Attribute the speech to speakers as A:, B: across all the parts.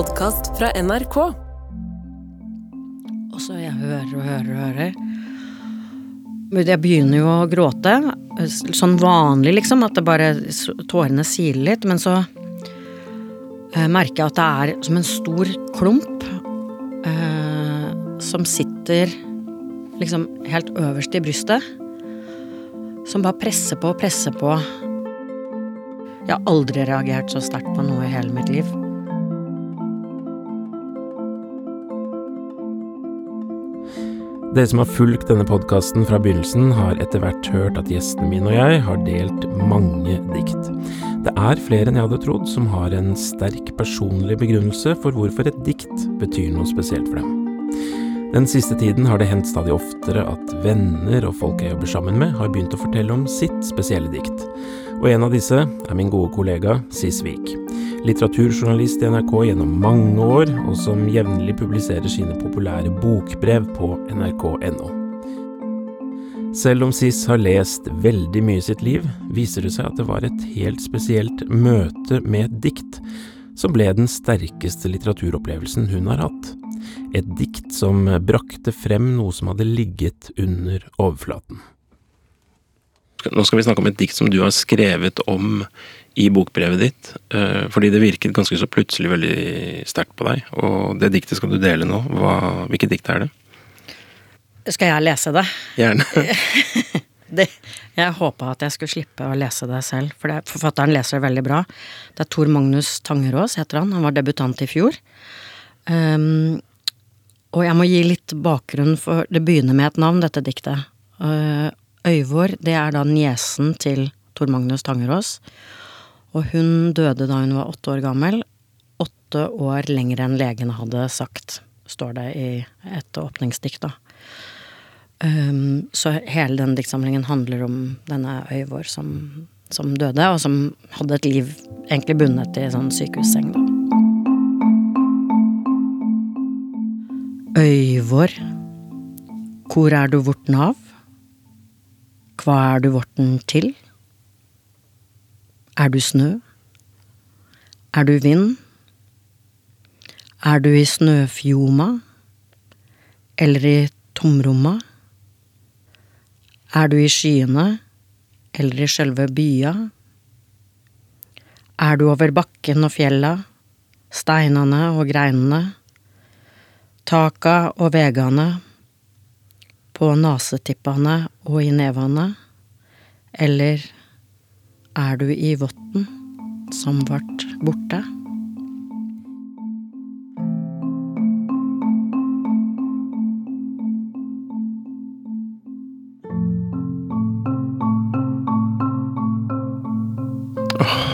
A: podkast fra NRK.
B: Og så jeg hører og hører og hører. Jeg begynner jo å gråte. Sånn vanlig, liksom. At det bare tårene siler litt. Men så eh, merker jeg at det er som en stor klump eh, som sitter liksom helt øverst i brystet. Som bare presser på og presser på. Jeg har aldri reagert så sterkt på noe i hele mitt liv.
C: Dere som har fulgt denne podkasten fra begynnelsen, har etter hvert hørt at gjestene mine og jeg har delt mange dikt. Det er flere enn jeg hadde trodd som har en sterk personlig begrunnelse for hvorfor et dikt betyr noe spesielt for dem. Den siste tiden har det hendt stadig oftere at venner og folk jeg jobber sammen med, har begynt å fortelle om sitt spesielle dikt. Og en av disse er min gode kollega Sis Vik. Litteraturjournalist i NRK gjennom mange år, og som jevnlig publiserer sine populære bokbrev på nrk.no. Selv om Sis har lest veldig mye i sitt liv, viser det seg at det var et helt spesielt møte med et dikt som ble den sterkeste litteraturopplevelsen hun har hatt. Et dikt som brakte frem noe som hadde ligget under overflaten.
D: Nå skal vi snakke om et dikt som du har skrevet om i bokbrevet ditt. eh, Fordi det virket ganske så plutselig veldig sterkt på deg. Og det diktet skal du dele nå. Hva, hvilket dikt er det?
B: Skal jeg lese det?
D: Gjerne.
B: det, jeg håpa at jeg skulle slippe å lese det selv, for det, forfatteren leser det veldig bra. Det er Tor Magnus Tangerås, heter han. Han var debutant i fjor. Um, og jeg må gi litt bakgrunn, for det begynner med et navn, dette diktet. Uh, Øyvor, det er da niesen til Tor Magnus Tangerås. Og hun døde da hun var åtte år gammel. Åtte år lenger enn legene hadde sagt, står det i et åpningsdikt, da. Um, så hele den diktsamlingen handler om denne Øyvor som, som, døde, og som hadde et liv egentlig bundet i sånn sykehusseng, da. Øyvor, hvor er du vorten av? Hva er du vorten til? Er du snø? Er du vind? Er du i snøfjoma? Eller i tomromma? Er du i skyene, eller i sjølve bya? Er du over bakken og fjella, steinane og greinene, taka og vegane, på nasetippene og i nevane, eller er du i votten som vart borte?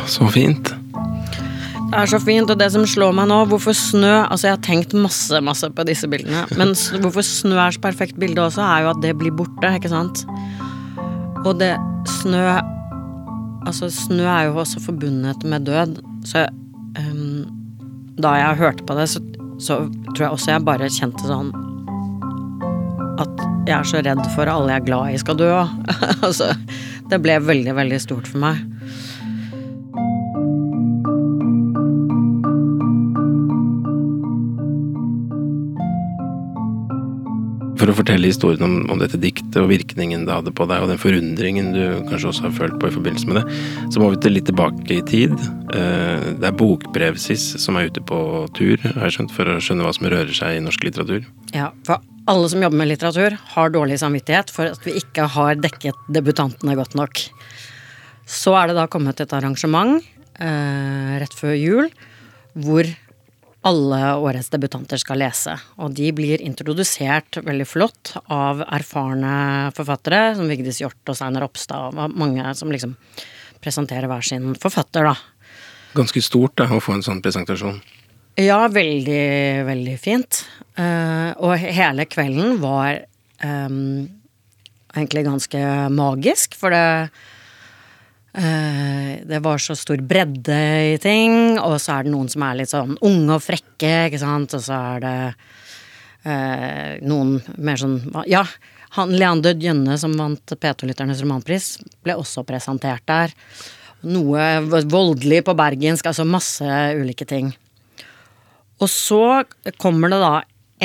D: Så fint.
B: Det er så fint, og det som slår meg nå, hvorfor snø Altså, jeg har tenkt masse, masse på disse bildene, men hvorfor snø er så perfekt bilde også, er jo at det blir borte, ikke sant? Og det snø Altså, snø er jo også forbundet med død, så um, Da jeg hørte på det, så, så tror jeg også jeg bare kjente sånn At jeg er så redd for alle jeg er glad i skal dø òg. altså, det ble veldig, veldig stort for meg.
D: Fortelle historien om, om dette diktet og virkningen det hadde på deg, og den forundringen du kanskje også har følt på i forbindelse med det, så må vi til litt tilbake i tid. Eh, Det er Bokbrevsis som er ute på tur, har jeg skjønt, for å skjønne hva som rører seg i norsk litteratur.
B: Ja, for alle som jobber med litteratur, har dårlig samvittighet for at vi ikke har dekket debutantene godt nok. Så er det da kommet et arrangement eh, rett før jul hvor alle årets debutanter skal lese. Og de blir introdusert veldig flott av erfarne forfattere, som Vigdis Hjorth og Steinar Opstad, og mange som liksom presenterer hver sin forfatter, da.
D: Ganske stort da, å få en sånn presentasjon.
B: Ja, veldig, veldig fint. Eh, og hele kvelden var um, egentlig ganske magisk, for det det var så stor bredde i ting, og så er det noen som er litt sånn unge og frekke, ikke sant, og så er det eh, noen mer sånn Ja, han Leander Gjønne som vant P2-lytternes romanpris, ble også presentert der. Noe voldelig på bergensk, altså masse ulike ting. Og så kommer det da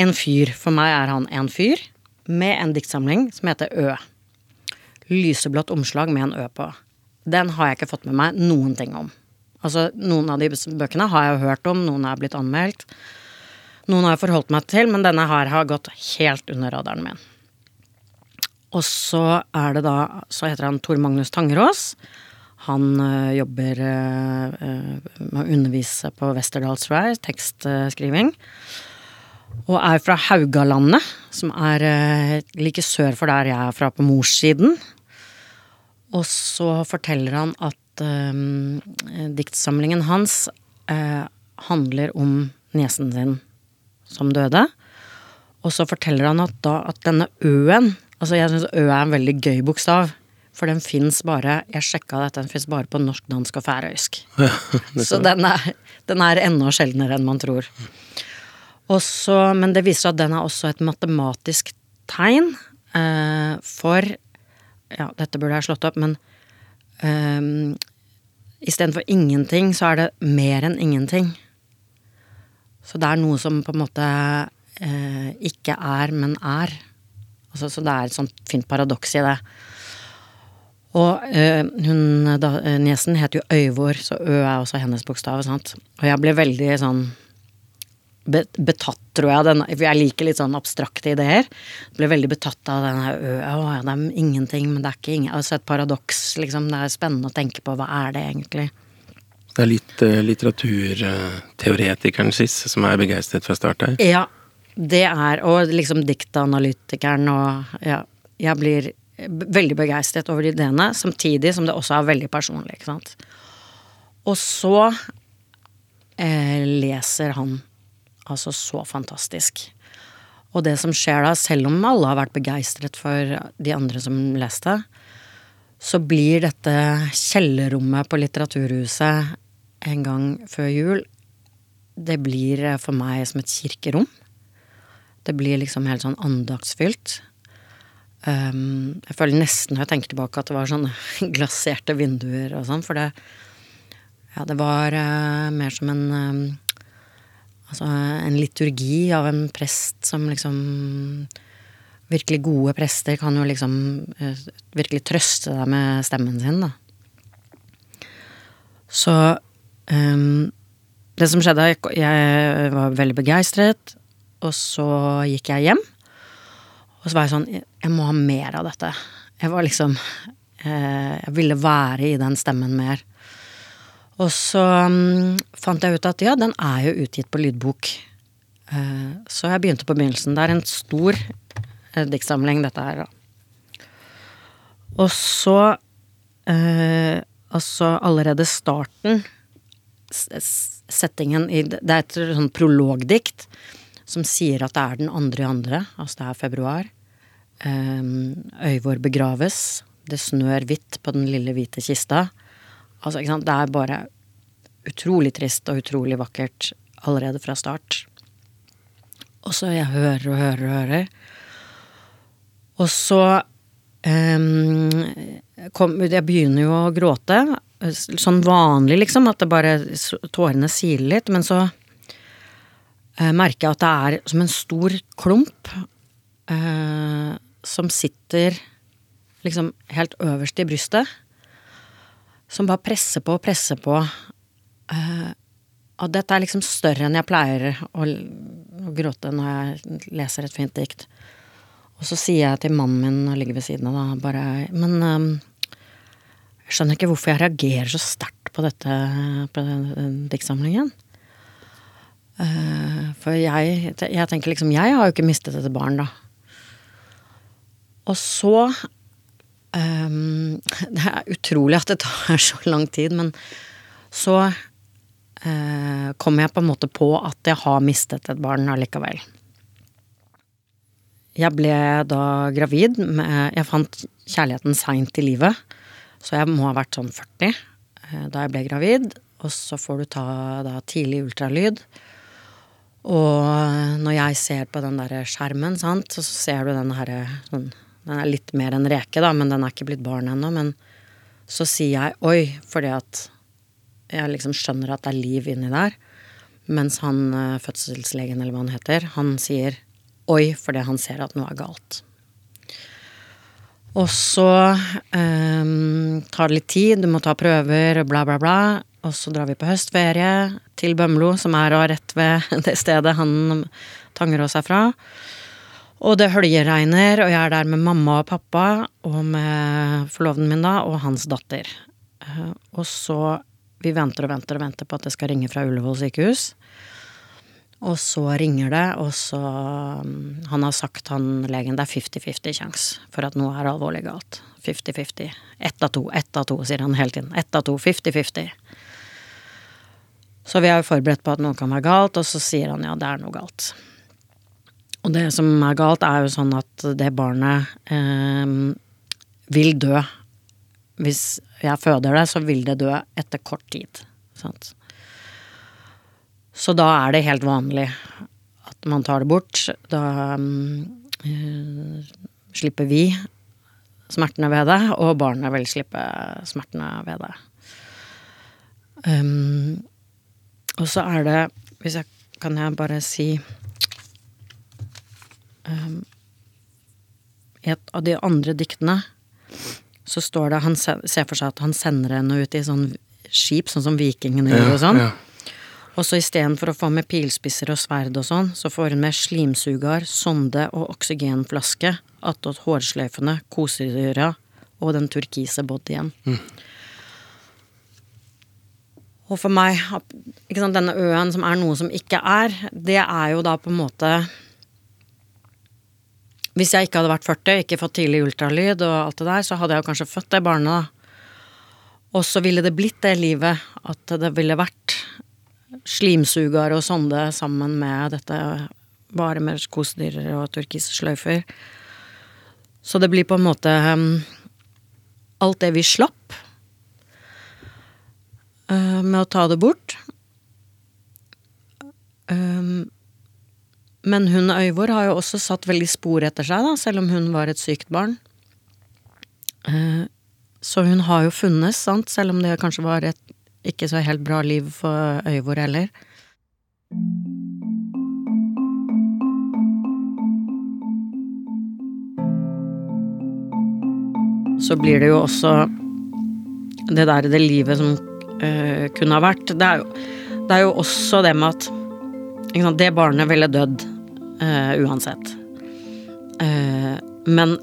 B: en fyr, for meg er han en fyr, med en diktsamling som heter Ø. Lyseblått omslag med en Ø på. Den har jeg ikke fått med meg noen ting om. Altså, Noen av de bøkene har jeg hørt om, noen er blitt anmeldt. Noen har jeg forholdt meg til, men denne her har gått helt under radaren min. Og så er det da Så heter han Tor Magnus Tangerås. Han øh, jobber øh, med å undervise på Westerdalsvei, tekstskriving. Og er fra Haugalandet, som er øh, like sør for der jeg er fra, på morssiden. Og så forteller han at diktsamlingen hans handler om niesen sin som døde. Og så forteller han at, da, at denne ø-en Altså, jeg syns ø er en veldig gøy bokstav. For den fins bare Jeg sjekka dette, den fins bare på norsk, dansk og færøysk.
D: Ja,
B: så den er, den er enda sjeldnere enn man tror. Også, men det viser at den er også et matematisk tegn eh, for Ja, dette burde jeg slått opp, men um, istedenfor ingenting, så er det mer enn ingenting. Så det er noe som på en måte eh, ikke er, men er. Altså, så det er et sånt fint paradoks i det. Og eh, hun, da, niesen heter jo Øyvor, så Ø er også hennes bokstav. Sant? Og jeg ble veldig sånn betatt, tror jeg. Den, for jeg liker litt sånn abstrakte ideer. Ble veldig betatt av denne her Å, ja, det er ingenting, men det er ikke ingen, altså et paradoks, liksom. Det er spennende å tenke på. Hva er det egentlig?
D: Det er litt uh, litteraturteoretikeren Sis som er begeistret fra start her?
B: Ja, det er Og liksom diktanalytikeren og Ja, jeg blir veldig begeistret over de ideene, samtidig som det også er veldig personlig, ikke sant. Og så eh, leser han altså så fantastisk. Og det som skjer da, selv om alle har vært begeistret for de andre som leste, så blir dette kjellerrommet på Litteraturhuset en gang før jul, det blir eh, for meg som et kirkerom. Det blir liksom helt sånn andaktsfylt. Um, jeg føler nesten når jeg tenker tilbake at det var sånne glaserte vinduer og sånn, for det Ja, det var uh, mer som en um, Altså en liturgi av en prest som liksom Virkelig gode prester kan jo liksom uh, virkelig trøste deg med stemmen sin, da. Så Um, det som skjedde, jeg var veldig begeistret, og så gikk jeg hjem. Og så var jeg sånn Jeg må ha mer av dette. Jeg var liksom eh, Jeg ville være i den stemmen mer. Og så um, fant jeg ut at ja, den er jo utgitt på lydbok. Uh, så jeg begynte på begynnelsen. Det er en stor uh, diktsamling, dette her, da. Og så uh, Altså allerede starten settingen i Det er et sånn prologdikt som sier at det er den andre i andre, altså det er februar. Um, Øyvor begraves. Det snør hvitt på den lille hvite kista. Altså, ikke sant. Det er bare utrolig trist og utrolig vakkert allerede fra start. Og så jeg hører og hører og hører. Og så um, kom, Jeg begynner jo å gråte sånn vanlig, liksom, at det bare tårene siler litt. Men så uh, merker jeg at det er som en stor klump uh, som sitter liksom helt øverst i brystet. Som bare presser på og presser på. Uh, og dette er liksom større enn jeg pleier å, å, gråte når jeg leser et fint dikt. Og så sier jeg til mannen min og ligger ved siden av, da, bare Men um, jeg skjønner ikke hvorfor jeg reagerer så sterkt på dette, på diktsamlingen. Uh, for jeg, jeg tenker liksom Jeg har jo ikke mistet et barn, da. Og så um, Det er utrolig at det tar så lang tid, men så uh, kommer jeg på en måte på at jeg har mistet et barn allikevel. Jeg ble da gravid med Jeg fant kjærligheten seint i livet. Så jeg må ha vært sånn 40 uh, da jeg ble gravid. Og så får du ta da tidlig ultralyd. Og når jeg ser på den der skjermen, sant, så ser du den herre sånn, Den er litt mer enn reke, da, men den er ikke blitt barn ennå. Men så sier jeg oi, fordi at jeg liksom skjønner at det er liv inni der. Mens han eh, fødselslegen, eller hva han heter, han sier oi fordi han ser at noe er galt. Og så um, tar det litt tid, du må ta prøver, bla, bla, bla. Og så drar vi på høstferie til Bømlo, som er rett ved det stedet han Tangerås er fra. Og det høljeregner, og jeg er der med mamma og pappa, og med forloveden min da, og hans datter. Eh, og så Vi venter og venter og venter på at det skal ringe fra Ullevål sykehus. Og så ringer det, og så mm, Han har sagt, han legen, det er 50-50 sjanse for at noe er alvorlig galt. 50-50. Ett av to, ett av to, sier han hele tiden. Ett av to, 50-50. Så vi er jo forberedt på at noe kan være galt, og så sier han ja, det er noe galt. Og det som er galt, er jo sånn at det barnet eh, vil dø. Hvis jeg føder det, så vil det dø etter kort tid. Sant? Så da er det helt vanlig at man tar det bort. Da eh, slipper vi smertene ved det, og barnet vil slippe smertene ved det. Um, og så er det, hvis jeg kan jeg bare si et av de andre diktene så står det Han ser for seg at han sender henne ut i sånn skip, sånn som vikingene gjør og sånn. Ja, ja. Og så istedenfor å få med pilspisser og sverd og sånn, så får hun med slimsugar, sonde og oksygenflaske, attåt hårsløyfene, kosedyra og den turkise bodyen. Mm. Og for meg, ikke sant, denne øen som er noe som ikke er, det er jo da på en måte Hvis jeg ikke hadde vært 40, ikke fått tidlig ultralyd og alt det der, så hadde jeg jo kanskje født det barnet. Og så ville det blitt det livet at det ville vært slimsuger og sonde sammen med dette bare med kosedyrer og turkissløyfer. Så det blir på en måte um, alt det vi slapp uh, med å ta det bort. Um, men hun Øyvor har jo også satt veldig spor etter seg, da, selv om hun var et sykt barn. Uh, så hun har jo funnes, sant, selv om det kanskje var et ikke så helt bra liv for Øyvor heller. Så blir det jo også det der det livet som uh, kunne ha vært. Det er, jo, det er jo også det med at sant, Det barnet ville dødd uh, uansett. Uh, men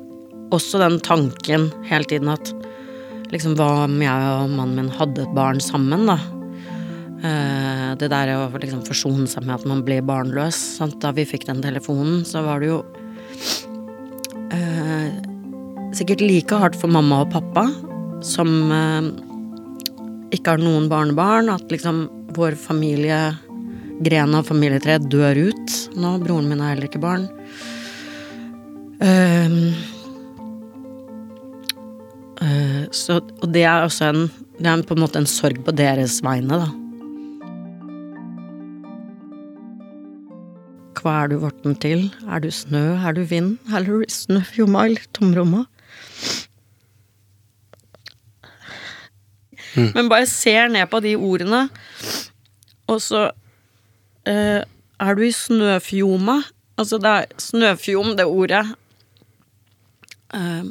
B: også den tanken hele tiden at liksom hva om jeg og mannen min hadde et barn sammen, da. Uh, det der å liksom forsone seg med at man blir barnløs. Sant? Da vi fikk den telefonen, så var det jo sikkert like hardt for mamma og pappa som ikke har noen barnebarn, at liksom vår familie Gren av familietreet dør ut nå. Broren min har heller ikke barn. Uh, Eh, så, og det er også en Det er på en måte en sorg på deres vegne, da. Hva er du vorten til? Er du snø, er du vind, er du snøfjomma eller tomromma? Mm. Men bare ser ned på de ordene, og så uh, Er du i snøfjoma? Altså, det er snøfjom, det ordet. Uh,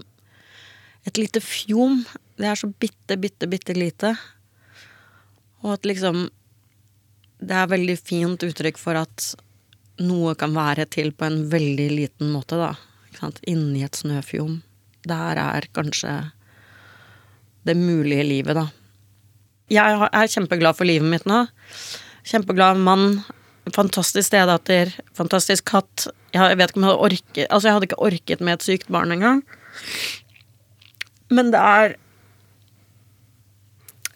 B: et lite fjom. Det er så bitte, bitte, bitte lite. Og at liksom Det er veldig fint uttrykk for at noe kan være til på en veldig liten måte, da. Ikke sant? Inni et snøfjom. Der er kanskje det mulige livet, da. Jeg er kjempeglad for livet mitt nå. Kjempeglad mann. Fantastisk stedatter. Fantastisk katt. Jeg vet ikke om jeg hadde orket Altså, jeg hadde ikke orket med et sykt barn engang. Men det er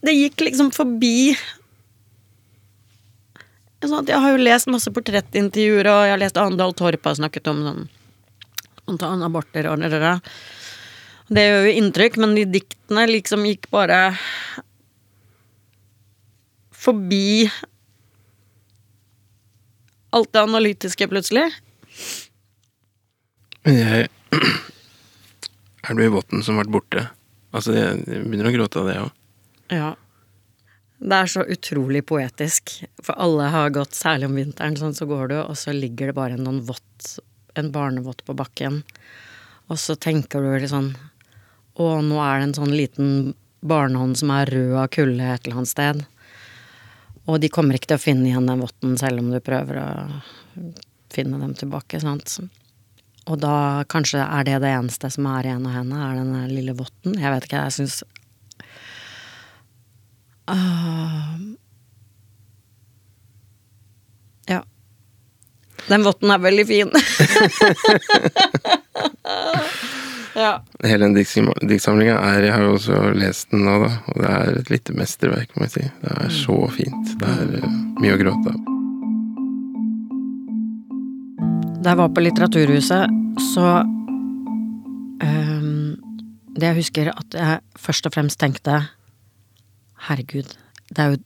B: Det gikk liksom forbi sånn Jeg har jo lest masse portrettintervjuer, og jeg har lest Andal Torp har snakket om sånn spontanaborter og det der. Det gjør jo inntrykk, men de diktene liksom gikk bare forbi alt det analytiske, plutselig.
D: Men jeg Er du i votten som ble borte? Altså, jeg begynner å gråte av det òg.
B: Ja. Det er så utrolig poetisk. For alle har gått, særlig om vinteren, sånn, så går du, og så ligger det bare noen vått, en barnevott på bakken. Og så tenker du litt sånn Å, nå er det en sånn liten barnehånd som er rød av kulde et eller annet sted. Og de kommer ikke til å finne igjen den votten selv om du prøver å finne dem tilbake. sant? Og da kanskje er det det eneste som er igjen av henne, er den lille votten. Jeg vet ikke, jeg syns uh, Ja. Den votten er veldig fin. ja.
D: Hele den diktsamlinga er Jeg har jo også lest den nå, da. Og det er et lite mesterverk, må jeg si. Det er så fint. Det er eh, mye å gråte av.
B: Da jeg var på Litteraturhuset, så um, Det jeg husker at jeg først og fremst tenkte Herregud, det er jo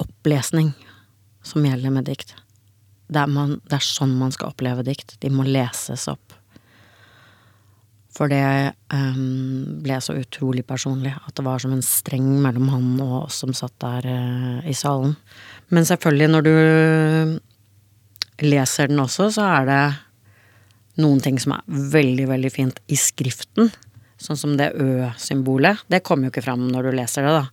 B: opplesning som gjelder med dikt. Det er, man, det er sånn man skal oppleve dikt. De må leses opp. For det um, ble så utrolig personlig at det var som en streng mellom han og oss som satt der uh, i salen. Men selvfølgelig, når du leser den også, så er det noen ting som er veldig, veldig fint i skriften. Sånn som det Ø-symbolet. Det kommer jo ikke fram når du leser det, da.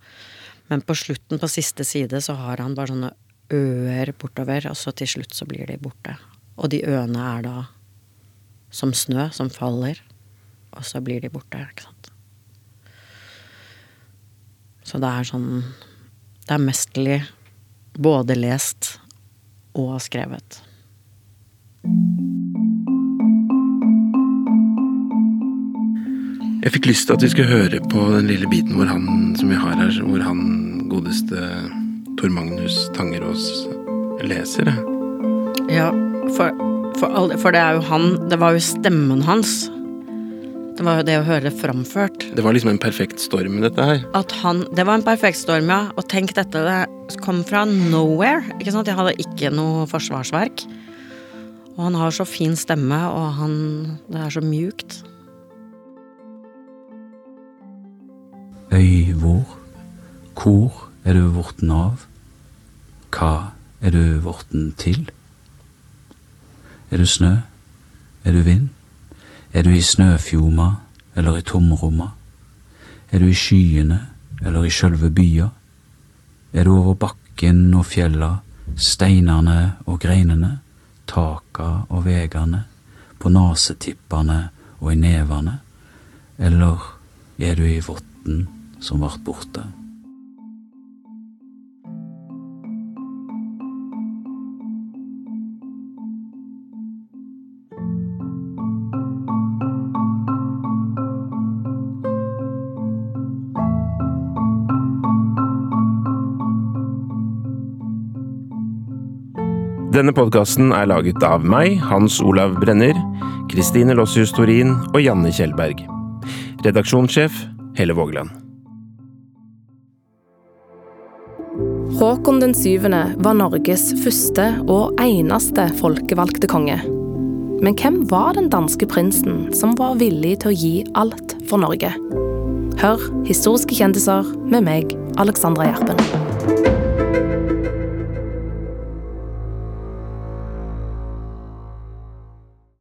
B: Men på slutten, på siste side, så har han bare sånne ø-er bortover, og så til slutt så blir de borte. Og de ø-ene er da som snø som faller, og så blir de borte, ikke sant. Så det er sånn Det er mesterlig både lest og skrevet.
D: Jeg fikk lyst til at vi skulle høre på den lille biten hvor han som vi har her, hvor han godeste Tor Magnus Tangerås leser.
B: Ja, for, for, for det er jo han Det var jo stemmen hans. Det var jo det å høre det framført.
D: Det var liksom en perfekt storm, dette her.
B: At han Det var en perfekt storm, ja. Og tenk dette, det kom fra nowhere. Ikke sant? Jeg hadde ikke noe forsvarsverk. Og han har så fin stemme, og han Det er så mjukt.
A: Øyvor, hvor er du vorten av? Hva er du vorten til? Er du snø? Er du vind? Er du i snøfjoma eller i tomromma? Er du i skyene eller i sjølve bya? Er du over bakken og fjella, steinane og greinene, taka og vegane, på nasetippane og i nevane? Eller er du i votten som vart borte?
C: Denne podkasten er laget av meg, Hans Olav Brenner, Kristine Lossius Torin og Janne Kjellberg. Redaksjonssjef Helle Vågeland.
E: Håkon den syvende var Norges første og eneste folkevalgte konge. Men hvem var den danske prinsen som var villig til å gi alt for Norge? Hør historiske kjendiser med meg, Alexandra Gjerpen.